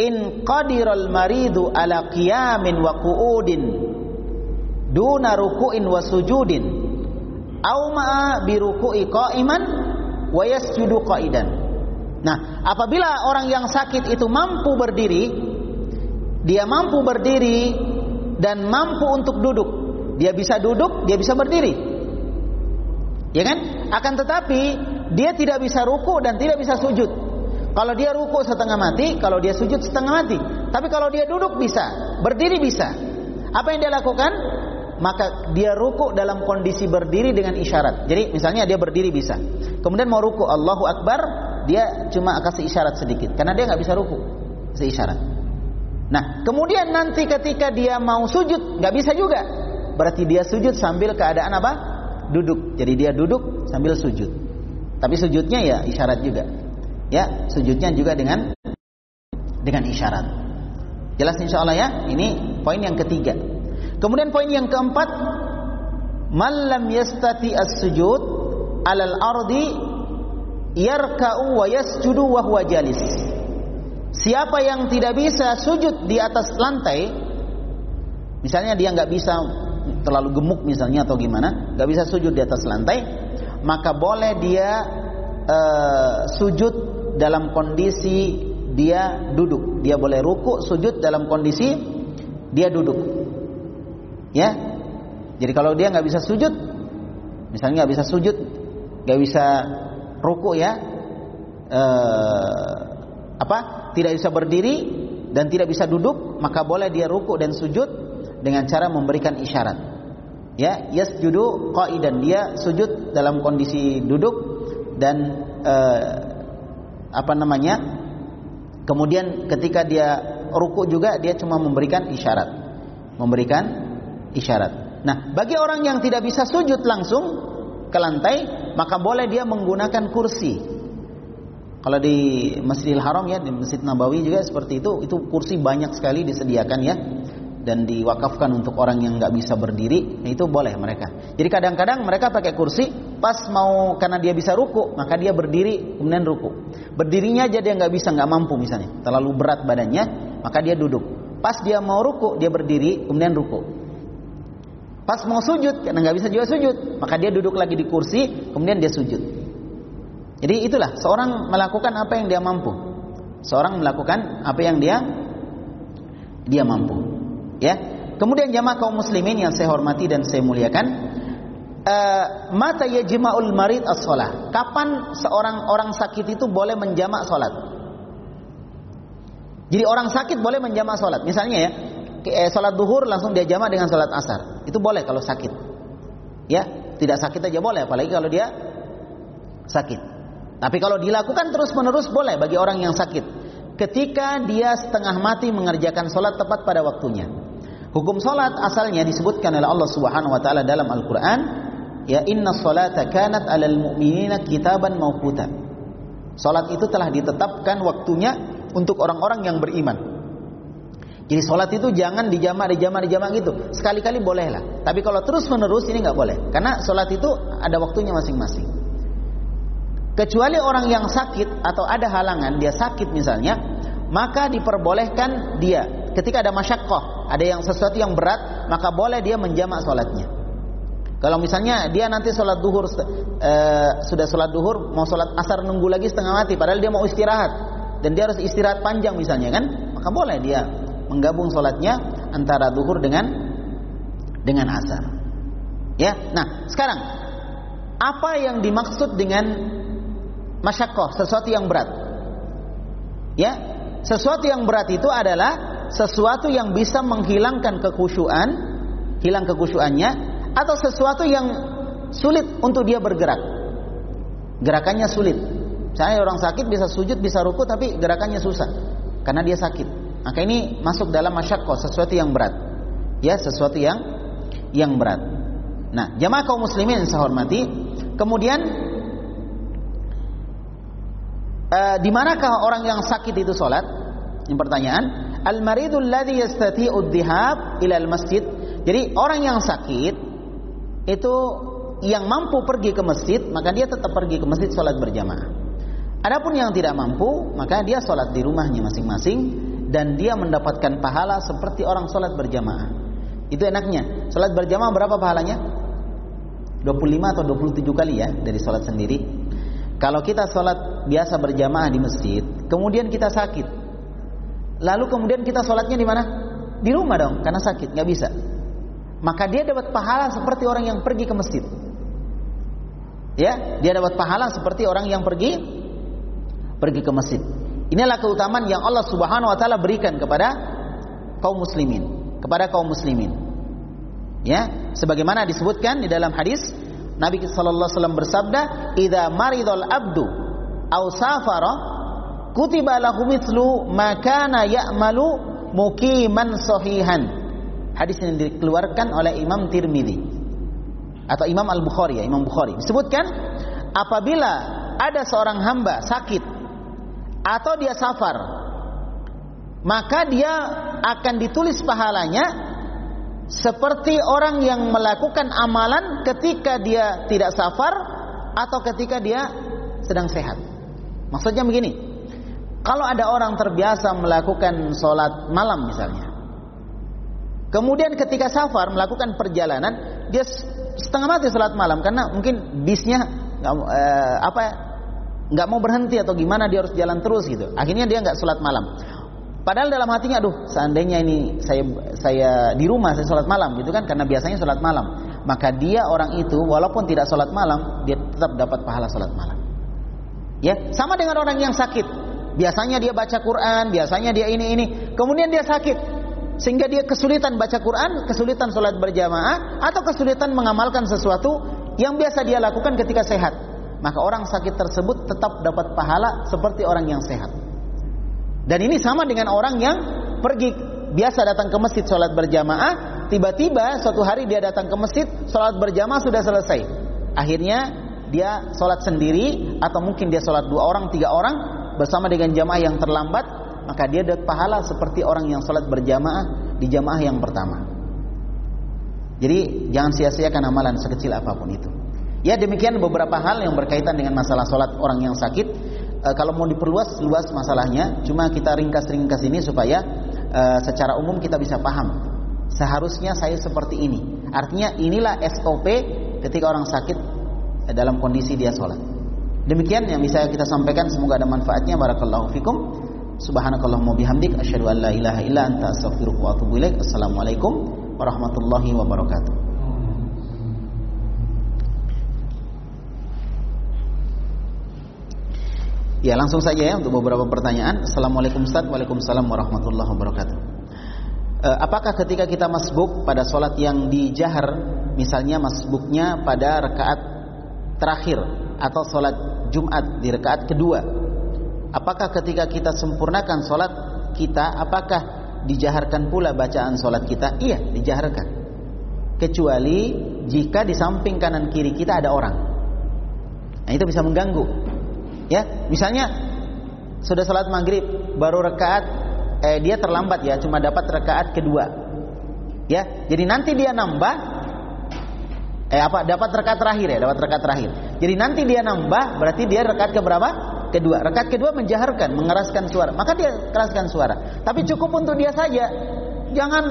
in qadiral maridu ala qiyamin wa qu'udin duna ruku'in wa sujudin au ma'a bi ruku'i qa'iman wa yasjudu qa'idan. Nah, apabila orang yang sakit itu mampu berdiri, dia mampu berdiri dan mampu untuk duduk. Dia bisa duduk, dia bisa berdiri. Ya kan? Akan tetapi dia tidak bisa ruku dan tidak bisa sujud. Kalau dia ruku setengah mati, kalau dia sujud setengah mati. Tapi kalau dia duduk bisa, berdiri bisa. Apa yang dia lakukan? Maka dia ruku dalam kondisi berdiri dengan isyarat. Jadi misalnya dia berdiri bisa. Kemudian mau ruku Allahu Akbar, dia cuma kasih isyarat sedikit. Karena dia nggak bisa ruku, kasih. Nah, kemudian nanti ketika dia mau sujud, nggak bisa juga. Berarti dia sujud sambil keadaan apa? duduk. Jadi dia duduk sambil sujud. Tapi sujudnya ya isyarat juga. Ya, sujudnya juga dengan dengan isyarat. Jelas insya Allah ya. Ini poin yang ketiga. Kemudian poin yang keempat, malam yastati as-sujud alal ardi yarka'u wa yasjudu wa huwa jalis. Siapa yang tidak bisa sujud di atas lantai, misalnya dia nggak bisa terlalu gemuk misalnya atau gimana, nggak bisa sujud di atas lantai, maka boleh dia uh, sujud dalam kondisi dia duduk. Dia boleh ruku sujud dalam kondisi dia duduk. Ya, jadi kalau dia nggak bisa sujud, misalnya nggak bisa sujud, nggak bisa ruku ya, uh, apa? Tidak bisa berdiri dan tidak bisa duduk, maka boleh dia ruku dan sujud dengan cara memberikan isyarat. Ya, yasjudu qaidan dia sujud dalam kondisi duduk dan eh, apa namanya? Kemudian ketika dia ruku juga dia cuma memberikan isyarat. Memberikan isyarat. Nah, bagi orang yang tidak bisa sujud langsung ke lantai, maka boleh dia menggunakan kursi. Kalau di Masjidil Haram ya, di Masjid Nabawi juga seperti itu, itu kursi banyak sekali disediakan ya dan diwakafkan untuk orang yang nggak bisa berdiri, itu boleh mereka. Jadi kadang-kadang mereka pakai kursi, pas mau karena dia bisa ruku, maka dia berdiri kemudian ruku. Berdirinya aja dia nggak bisa, nggak mampu misalnya, terlalu berat badannya, maka dia duduk. Pas dia mau ruku, dia berdiri kemudian ruku. Pas mau sujud, karena nggak bisa juga sujud, maka dia duduk lagi di kursi, kemudian dia sujud. Jadi itulah seorang melakukan apa yang dia mampu. Seorang melakukan apa yang dia dia mampu. Ya. Kemudian jamaah kaum muslimin yang saya hormati dan saya muliakan, uh, mata yajma'ul marid as-shalah. Kapan seorang orang sakit itu boleh menjamak salat? Jadi orang sakit boleh menjamak salat. Misalnya ya, eh, salat duhur langsung dia jamak dengan salat asar. Itu boleh kalau sakit. Ya, tidak sakit aja boleh apalagi kalau dia sakit. Tapi kalau dilakukan terus-menerus boleh bagi orang yang sakit. Ketika dia setengah mati mengerjakan sholat tepat pada waktunya. Hukum salat asalnya disebutkan oleh Allah Subhanahu wa taala dalam Al-Qur'an, ya inna salata kanat 'alal mu'minina kitaban mawquta. Salat itu telah ditetapkan waktunya untuk orang-orang yang beriman. Jadi salat itu jangan dijamak dijamak dijamak gitu. Sekali-kali boleh lah. Tapi kalau terus menerus ini nggak boleh. Karena salat itu ada waktunya masing-masing. Kecuali orang yang sakit atau ada halangan, dia sakit misalnya, maka diperbolehkan dia ketika ada masyakoh, ada yang sesuatu yang berat, maka boleh dia menjamak sholatnya. Kalau misalnya dia nanti sholat duhur e, sudah sholat duhur mau sholat asar nunggu lagi setengah mati, padahal dia mau istirahat dan dia harus istirahat panjang misalnya kan, maka boleh dia menggabung sholatnya antara duhur dengan dengan asar. Ya, nah sekarang apa yang dimaksud dengan masyakoh sesuatu yang berat? Ya, sesuatu yang berat itu adalah sesuatu yang bisa menghilangkan kekhusyuan, hilang kekhusyuannya, atau sesuatu yang sulit untuk dia bergerak. Gerakannya sulit. Saya orang sakit bisa sujud, bisa ruku, tapi gerakannya susah karena dia sakit. Maka ini masuk dalam masyakoh, sesuatu yang berat. Ya, sesuatu yang yang berat. Nah, jamaah kaum muslimin yang saya hormati, kemudian eh, di manakah orang yang sakit itu sholat? Ini pertanyaan. Al-maridul ladzi yastati'u dhihab ila al-masjid. Jadi orang yang sakit itu yang mampu pergi ke masjid, maka dia tetap pergi ke masjid sholat berjamaah. Adapun yang tidak mampu, maka dia sholat di rumahnya masing-masing dan dia mendapatkan pahala seperti orang sholat berjamaah. Itu enaknya. Sholat berjamaah berapa pahalanya? 25 atau 27 kali ya dari sholat sendiri. Kalau kita sholat biasa berjamaah di masjid, kemudian kita sakit, lalu kemudian kita sholatnya di mana? Di rumah dong, karena sakit, nggak bisa. Maka dia dapat pahala seperti orang yang pergi ke masjid. Ya, dia dapat pahala seperti orang yang pergi pergi ke masjid. Inilah keutamaan yang Allah Subhanahu wa taala berikan kepada kaum muslimin, kepada kaum muslimin. Ya, sebagaimana disebutkan di dalam hadis Nabi sallallahu alaihi wasallam bersabda, "Idza maridul abdu aw safara kutiba lahu mithlu ma kana ya'malu muqiman sahihan." Hadis ini dikeluarkan oleh Imam Tirmidzi atau Imam Al-Bukhari ya, Imam Bukhari. Disebutkan apabila ada seorang hamba sakit atau dia safar, maka dia akan ditulis pahalanya seperti orang yang melakukan amalan ketika dia tidak safar atau ketika dia sedang sehat. Maksudnya begini, kalau ada orang terbiasa melakukan sholat malam misalnya, kemudian ketika safar melakukan perjalanan, dia setengah mati sholat malam karena mungkin bisnya nggak eh, apa nggak mau berhenti atau gimana dia harus jalan terus gitu. Akhirnya dia nggak sholat malam. Padahal dalam hatinya, aduh, seandainya ini saya saya di rumah saya sholat malam gitu kan, karena biasanya sholat malam. Maka dia orang itu walaupun tidak sholat malam, dia tetap dapat pahala sholat malam. Ya, sama dengan orang yang sakit. Biasanya dia baca Quran, biasanya dia ini ini, kemudian dia sakit, sehingga dia kesulitan baca Quran, kesulitan sholat berjamaah, atau kesulitan mengamalkan sesuatu yang biasa dia lakukan ketika sehat. Maka orang sakit tersebut tetap dapat pahala seperti orang yang sehat. Dan ini sama dengan orang yang pergi biasa datang ke masjid sholat berjamaah, tiba-tiba suatu hari dia datang ke masjid sholat berjamaah sudah selesai. Akhirnya dia sholat sendiri atau mungkin dia sholat dua orang, tiga orang bersama dengan jamaah yang terlambat, maka dia dapat pahala seperti orang yang sholat berjamaah di jamaah yang pertama. Jadi jangan sia-siakan amalan sekecil apa pun itu. Ya demikian beberapa hal yang berkaitan dengan masalah sholat orang yang sakit e, kalau mau diperluas luas masalahnya, cuma kita ringkas-ringkas ini supaya e, secara umum kita bisa paham. Seharusnya saya seperti ini. Artinya inilah SOP ketika orang sakit e, dalam kondisi dia sholat. Demikian yang bisa kita sampaikan semoga ada manfaatnya barakallahu fikum. Subhanakallahumma bihamdik asyhadu an la ilaha illa anta astaghfiruka wa atubu ilaik. Assalamualaikum warahmatullahi wabarakatuh. Ya langsung saja ya untuk beberapa pertanyaan. Assalamualaikum Ustaz. Waalaikumsalam warahmatullahi wabarakatuh. E, apakah ketika kita masbuk pada sholat yang dijahar, misalnya masbuknya pada rakaat terakhir atau sholat Jumat di rakaat kedua, apakah ketika kita sempurnakan sholat kita, apakah dijaharkan pula bacaan sholat kita? Iya, dijaharkan. Kecuali jika di samping kanan kiri kita ada orang. Nah itu bisa mengganggu Ya, misalnya sudah salat maghrib baru rakaat eh dia terlambat ya, cuma dapat rakaat kedua. Ya, jadi nanti dia nambah eh apa dapat rakaat terakhir ya, dapat rakaat terakhir. Jadi nanti dia nambah berarti dia rakaat ke berapa? Kedua. Rakaat kedua menjaharkan, mengeraskan suara. Maka dia keraskan suara. Tapi cukup untuk dia saja. Jangan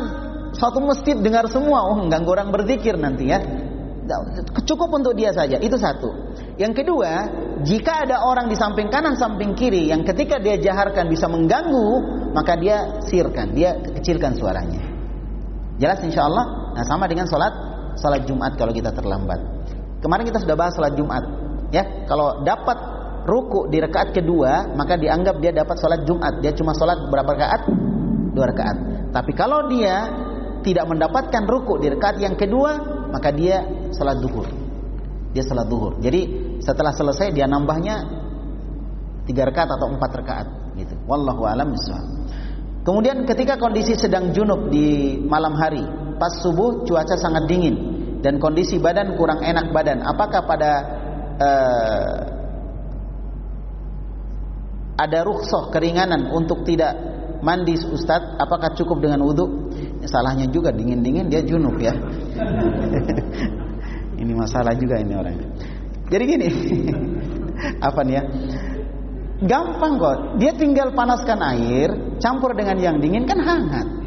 satu masjid dengar semua, oh mengganggu orang berzikir nanti ya. Cukup untuk dia saja. Itu satu. Yang kedua, jika ada orang di samping kanan, samping kiri yang ketika dia jaharkan bisa mengganggu, maka dia sirkan, dia kecilkan suaranya. Jelas insya Allah. Nah sama dengan sholat sholat Jumat kalau kita terlambat. Kemarin kita sudah bahas sholat Jumat. Ya, kalau dapat ruku di rakaat kedua, maka dianggap dia dapat sholat Jumat. Dia cuma sholat berapa rakaat? Dua rakaat. Tapi kalau dia tidak mendapatkan ruku di rakaat yang kedua, maka dia sholat duhur. Dia sholat duhur. Jadi setelah selesai dia nambahnya tiga rakaat atau empat rakaat gitu. Wallahu alam bishawab. Kemudian ketika kondisi sedang junub di malam hari, pas subuh cuaca sangat dingin dan kondisi badan kurang enak badan, apakah pada uh, ada rukhsah keringanan untuk tidak mandi Ustadz, apakah cukup dengan wudhu? Ya, salahnya juga dingin-dingin dia junub ya. [LAUGHS] ini masalah juga ini orangnya. Jadi gini, [LAUGHS] apa nih ya? Gampang kok. Dia tinggal panaskan air, campur dengan yang dingin kan hangat.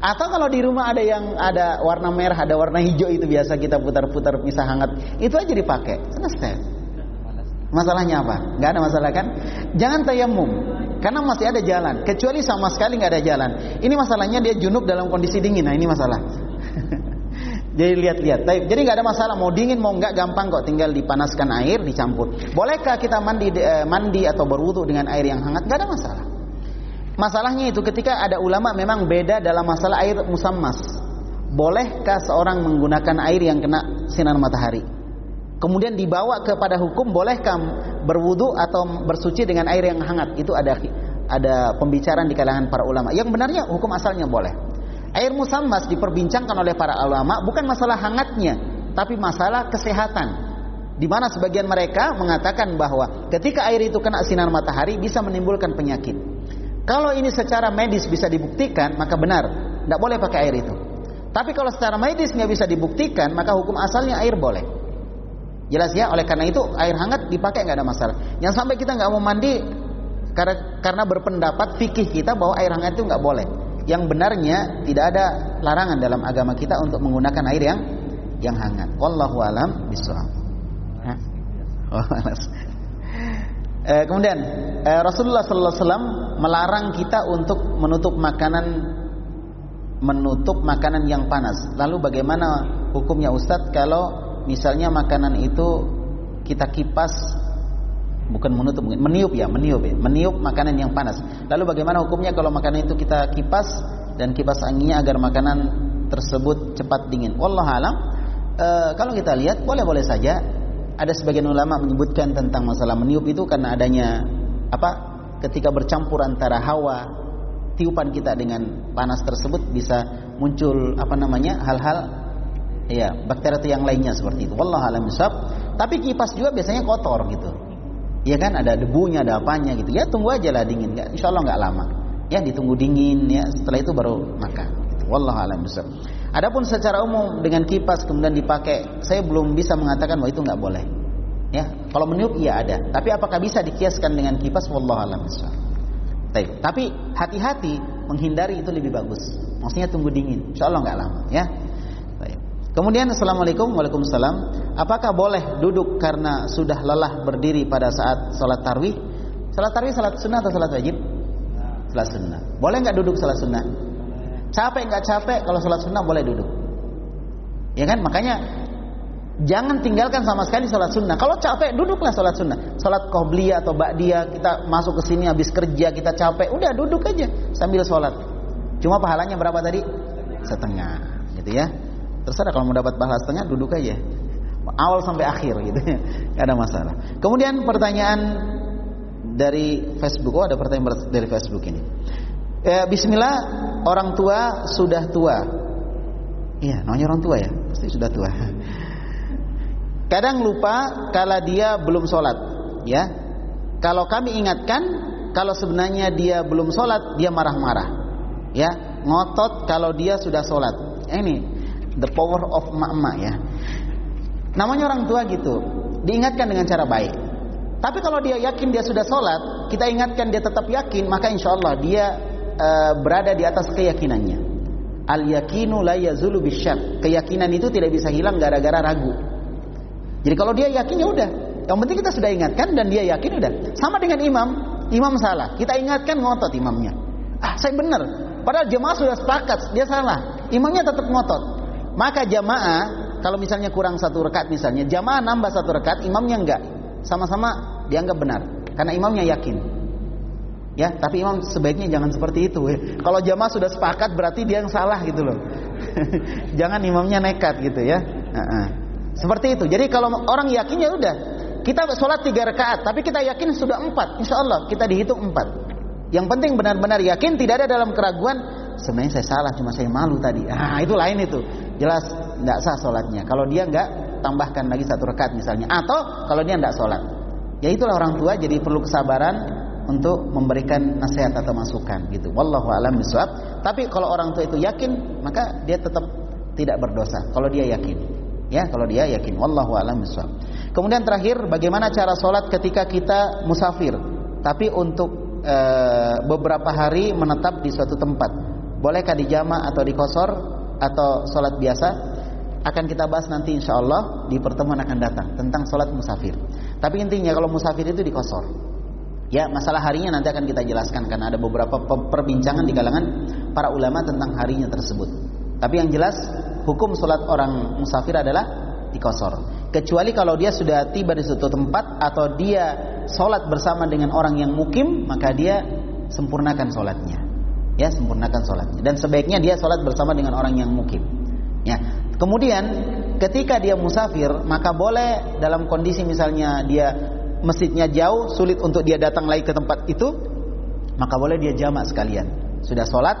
Atau kalau di rumah ada yang ada warna merah, ada warna hijau itu biasa kita putar-putar pisah hangat, itu aja dipakai. Selesai. Masalahnya apa? Gak ada masalah kan? Jangan tayamum, karena masih ada jalan. Kecuali sama sekali nggak ada jalan. Ini masalahnya dia junub dalam kondisi dingin. Nah ini masalah. [LAUGHS] Jadi lihat-lihat. Jadi nggak ada masalah mau dingin mau nggak gampang kok. Tinggal dipanaskan air dicampur. Bolehkah kita mandi eh, mandi atau berwudu dengan air yang hangat? Nggak ada masalah. Masalahnya itu ketika ada ulama memang beda dalam masalah air musammas. Bolehkah seorang menggunakan air yang kena sinar matahari? Kemudian dibawa kepada hukum bolehkah berwudu atau bersuci dengan air yang hangat? Itu ada ada pembicaraan di kalangan para ulama. Yang benarnya hukum asalnya boleh. Air musammas diperbincangkan oleh para ulama bukan masalah hangatnya, tapi masalah kesehatan. Di mana sebagian mereka mengatakan bahwa ketika air itu kena sinar matahari bisa menimbulkan penyakit. Kalau ini secara medis bisa dibuktikan, maka benar, tidak boleh pakai air itu. Tapi kalau secara medis nggak bisa dibuktikan, maka hukum asalnya air boleh. Jelas ya, oleh karena itu air hangat dipakai nggak ada masalah. Yang sampai kita nggak mau mandi karena, berpendapat fikih kita bahwa air hangat itu nggak boleh. Yang benarnya tidak ada larangan dalam agama kita untuk menggunakan air yang yang hangat. Wallahu alam bishawab. Oh, Eh, kemudian eh, Rasulullah Sallallahu Alaihi Wasallam melarang kita untuk menutup makanan menutup makanan yang panas. Lalu bagaimana hukumnya Ustadz kalau misalnya makanan itu kita kipas bukan menutup meniup ya meniup ya meniup makanan yang panas. Lalu bagaimana hukumnya kalau makanan itu kita kipas dan kipas anginnya agar makanan tersebut cepat dingin? Wallah alam. E, kalau kita lihat boleh-boleh saja ada sebagian ulama menyebutkan tentang masalah meniup itu karena adanya apa ketika bercampur antara hawa tiupan kita dengan panas tersebut bisa muncul apa namanya hal-hal ya bakteri atau yang lainnya seperti itu. Wallah alam. Tapi kipas juga biasanya kotor gitu. Ya kan ada debunya, ada apanya gitu. Ya tunggu aja lah dingin. Ya, insya Allah nggak lama. Ya ditunggu dingin ya. Setelah itu baru makan. Gitu. Wallah alam. Adapun secara umum dengan kipas kemudian dipakai, saya belum bisa mengatakan bahwa itu nggak boleh. Ya, kalau meniup iya ada. Tapi apakah bisa dikiaskan dengan kipas? Wallah alam Tapi hati-hati menghindari itu lebih bagus. Maksudnya tunggu dingin. Insya Allah nggak lama. Ya. Kemudian assalamualaikum waalaikumsalam. Apakah boleh duduk karena sudah lelah berdiri pada saat sholat tarwih? Sholat tarwih sholat sunnah atau sholat wajib? Sholat sunnah. Boleh nggak duduk sholat sunnah? Capek nggak capek kalau sholat sunnah boleh duduk. Ya kan? Makanya jangan tinggalkan sama sekali sholat sunnah. Kalau capek duduklah sholat sunnah. Sholat qobliyah atau ba'diyah kita masuk ke sini habis kerja kita capek, udah duduk aja sambil sholat. Cuma pahalanya berapa tadi? Setengah, gitu ya. Terserah kalau mau dapat pahala setengah duduk aja. Awal sampai akhir gitu ya. Gak ada masalah. Kemudian pertanyaan dari Facebook. Oh ada pertanyaan dari Facebook ini. Ya, Bismillah, orang tua sudah tua. Iya, namanya orang tua ya, pasti sudah tua. [LAUGHS] Kadang lupa kalau dia belum sholat, ya. Kalau kami ingatkan, kalau sebenarnya dia belum sholat, dia marah-marah, ya. Ngotot kalau dia sudah sholat. Ini the power of mak-mak ya. Namanya orang tua gitu, diingatkan dengan cara baik. Tapi kalau dia yakin dia sudah sholat, kita ingatkan dia tetap yakin, maka insya Allah dia uh, berada di atas keyakinannya. Al yakinu la yazulu bisyak. Keyakinan itu tidak bisa hilang gara-gara ragu. Jadi kalau dia yakin ya udah. Yang penting kita sudah ingatkan dan dia yakin udah. Sama dengan imam, imam salah. Kita ingatkan ngotot imamnya. Ah, saya benar. Padahal jemaah sudah sepakat, dia salah. Imamnya tetap ngotot. Maka jamaah kalau misalnya kurang satu rekat misalnya, jamaah nambah satu rekat, imamnya enggak. Sama-sama dianggap benar karena imamnya yakin. Ya, tapi imam sebaiknya jangan seperti itu. Ya. Kalau jamaah sudah sepakat berarti dia yang salah gitu loh. [LAUGHS] jangan imamnya nekat gitu ya. Uh -uh. Seperti itu. Jadi kalau orang yakin ya udah. Kita sholat tiga rakaat, tapi kita yakin sudah empat. Insya Allah kita dihitung empat. Yang penting benar-benar yakin tidak ada dalam keraguan. Sebenarnya saya salah, cuma saya malu tadi. Ah itu lain itu. Jelas tidak sah sholatnya. Kalau dia nggak tambahkan lagi satu rakaat misalnya. Atau kalau dia tidak sholat. Ya itulah orang tua jadi perlu kesabaran untuk memberikan nasihat atau masukan gitu. Wallahu a'lam bishawab. Tapi kalau orang tua itu yakin, maka dia tetap tidak berdosa kalau dia yakin. Ya, kalau dia yakin. Wallahu a'lam bishawab. Kemudian terakhir, bagaimana cara sholat ketika kita musafir, tapi untuk e, beberapa hari menetap di suatu tempat. Bolehkah dijama atau dikosor atau sholat biasa? Akan kita bahas nanti insya Allah di pertemuan akan datang tentang sholat musafir. Tapi intinya kalau musafir itu dikosor. Ya, masalah harinya nanti akan kita jelaskan karena ada beberapa perbincangan di kalangan para ulama tentang harinya tersebut. Tapi yang jelas hukum sholat orang musafir adalah dikosor. Kecuali kalau dia sudah tiba di suatu tempat atau dia sholat bersama dengan orang yang mukim, maka dia sempurnakan sholatnya. Ya, sempurnakan sholatnya. Dan sebaiknya dia sholat bersama dengan orang yang mukim. Ya. Kemudian ketika dia musafir, maka boleh dalam kondisi misalnya dia masjidnya jauh, sulit untuk dia datang lagi ke tempat itu, maka boleh dia jamak sekalian. Sudah sholat,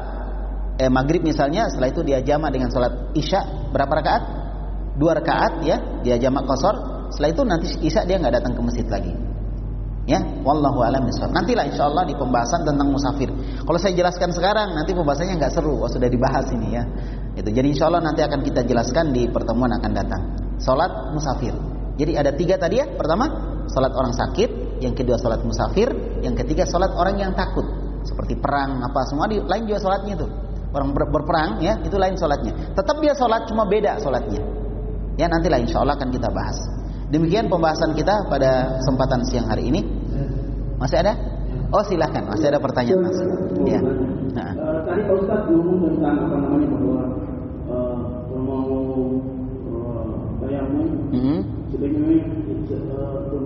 eh, maghrib misalnya, setelah itu dia jamak dengan sholat isya berapa rakaat? Dua rakaat ya, dia jamak kosor. Setelah itu nanti isya dia nggak datang ke masjid lagi. Ya, wallahu alam bishawab. Nantilah insya Allah di pembahasan tentang musafir. Kalau saya jelaskan sekarang, nanti pembahasannya nggak seru. Oh, sudah dibahas ini ya. Itu. Jadi insya Allah nanti akan kita jelaskan di pertemuan akan datang. Salat musafir. Jadi ada tiga tadi ya. Pertama salat orang sakit, yang kedua salat musafir, yang ketiga salat orang yang takut. Seperti perang apa semua di lain juga salatnya itu. Orang ber, berperang ya, itu lain salatnya. Tetap dia salat cuma beda salatnya. Ya nantilah insya Allah akan kita bahas. Demikian pembahasan kita pada kesempatan siang hari ini. Masih ada? Oh silahkan, masih ada pertanyaan masih. Ya. Nah. Tadi Pak Ustaz ngomong tentang apa namanya bahwa uh, mau uh, tayamum, mm -hmm. sebenarnya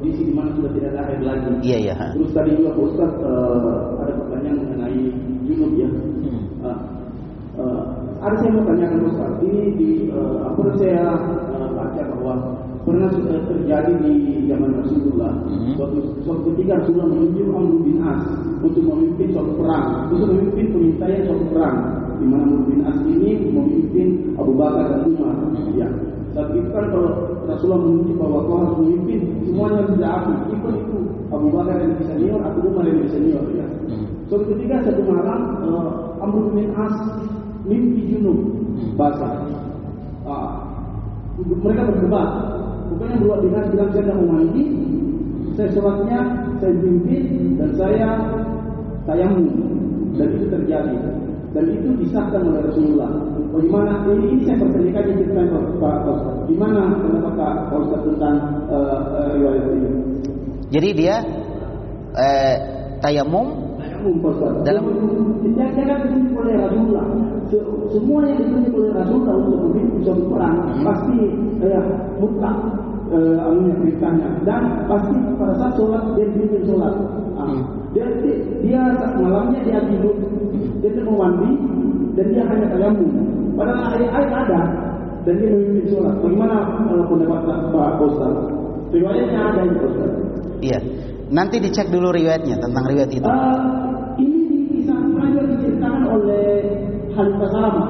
kondisi di mana sudah tidak ada air lagi. Iya iya. Terus tadi juga Pak Ustaz uh, ada pertanyaan mengenai junub ya. Hmm. Uh, uh, ada saya mau tanyakan Pak Ustaz. Ini di uh, apa saya uh, baca bahwa pernah uh, terjadi di zaman Rasulullah. Hmm. Suatu, suatu ketika Rasulullah menunjuk Amr bin As untuk memimpin suatu perang, untuk memimpin pengintaian suatu perang. Di mana Amr bin As ini memimpin Abu Bakar dan Umar. Hmm. Ya. Saat itu kan kalau Rasulullah menunjuk bahwa kau harus memimpin semuanya tidak aku, ikut itu Abu Bakar yang lebih senior, Abu Umar yang lebih senior ya. Hmm. So ketika satu malam uh, Amr bin As mimpi junub hmm. basah. Uh, mereka berdebat. Pokoknya dua dengan bilang saya tidak mau mandi, saya sholatnya, saya mimpi dan saya tayamum dan itu terjadi dan itu disahkan oleh Rasulullah. Bagaimana ini, ini saya pertanyakan di kita Pak Ustaz. Gimana pendapat Pak Ustaz tentang uh, uh, riwayat ini? Jadi dia eh, tayamum. Dalam dia kan ditunjuk oleh Rasulullah. Semua yang ditunjuk oleh Rasulullah untuk memimpin suatu perang hmm. pasti eh, mutlak eh, anunya dan pasti pada saat sholat dia dipimpin sholat. Ah. Hmm. Dia, dia malamnya dia tidur dia tidak mau mandi dan dia hanya tayamum. Padahal air air ada dan dia memimpin sholat. Bagaimana uh, pendapat Pak Ustaz? Riwayatnya ada ini Ustaz. Iya. Nanti dicek dulu riwayatnya tentang riwayat itu. Uh, ini kisah juga diceritakan oleh Khalifah Salama.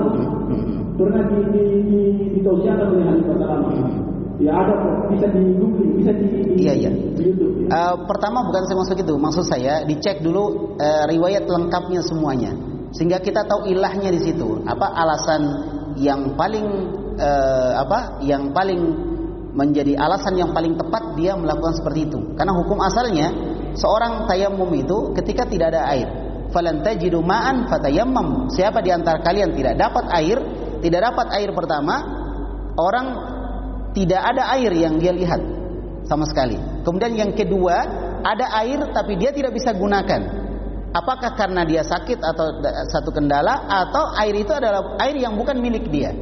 Pernah di, di, di, ditausiakan oleh Khalifah Salama. Ya ada bisa di Google, bisa di, di, iya, iya. di YouTube. Ya. Uh, pertama bukan saya maksud itu, maksud saya dicek dulu uh, riwayat lengkapnya semuanya, sehingga kita tahu ilahnya di situ. Apa alasan yang paling uh, apa? Yang paling menjadi alasan yang paling tepat dia melakukan seperti itu. Karena hukum asalnya seorang tayamum itu ketika tidak ada air, falan tajidu ma'an fatayammam. Siapa di antara kalian tidak dapat air, tidak dapat air pertama, orang tidak ada air yang dia lihat sama sekali. Kemudian yang kedua, ada air tapi dia tidak bisa gunakan. Apakah karena dia sakit atau satu kendala atau air itu adalah air yang bukan milik dia?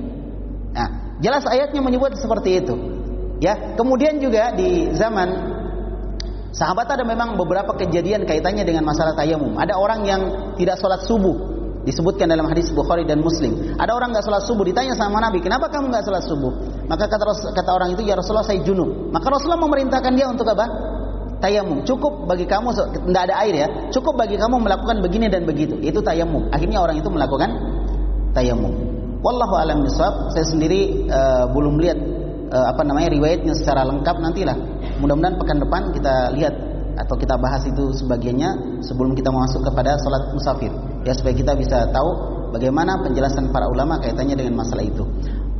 Nah, jelas ayatnya menyebut seperti itu. Ya, kemudian juga di zaman sahabat ada memang beberapa kejadian kaitannya dengan masalah tayamum. Ada orang yang tidak sholat subuh Disebutkan dalam hadis Bukhari dan Muslim. Ada orang nggak sholat subuh, ditanya sama Nabi, kenapa kamu nggak sholat subuh? Maka kata kata orang itu, ya Rasulullah saya junub. Maka Rasulullah memerintahkan dia untuk apa? Tayamum. Cukup bagi kamu, tidak ada air ya. Cukup bagi kamu melakukan begini dan begitu. Itu tayamum. Akhirnya orang itu melakukan tayamum. Wallahu alam bisawab. Saya sendiri uh, belum lihat uh, apa namanya riwayatnya secara lengkap nantilah. Mudah-mudahan pekan depan kita lihat atau kita bahas itu sebagiannya sebelum kita masuk kepada sholat musafir ya supaya kita bisa tahu bagaimana penjelasan para ulama kaitannya dengan masalah itu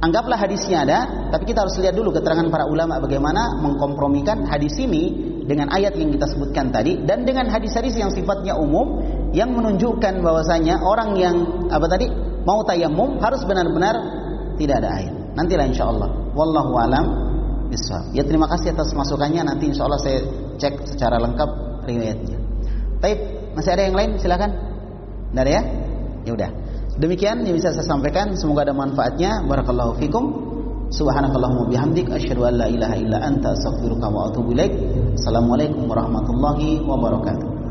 Anggaplah hadisnya ada, tapi kita harus lihat dulu keterangan para ulama bagaimana mengkompromikan hadis ini dengan ayat yang kita sebutkan tadi dan dengan hadis-hadis yang sifatnya umum yang menunjukkan bahwasanya orang yang apa tadi mau tayamum harus benar-benar tidak ada air. Nantilah insya Allah. Wallahu alam bisawab. Ya terima kasih atas masukannya. Nanti insya Allah saya cek secara lengkap riwayatnya. Baik, masih ada yang lain? Silakan. Ada ya? Ya udah. Demikian yang bisa saya sampaikan. Semoga ada manfaatnya. Barakallahu fikum. Subhanakallahumma bihamdik asyhadu an la ilaha illa anta. Assalamualaikum warahmatullahi wabarakatuh.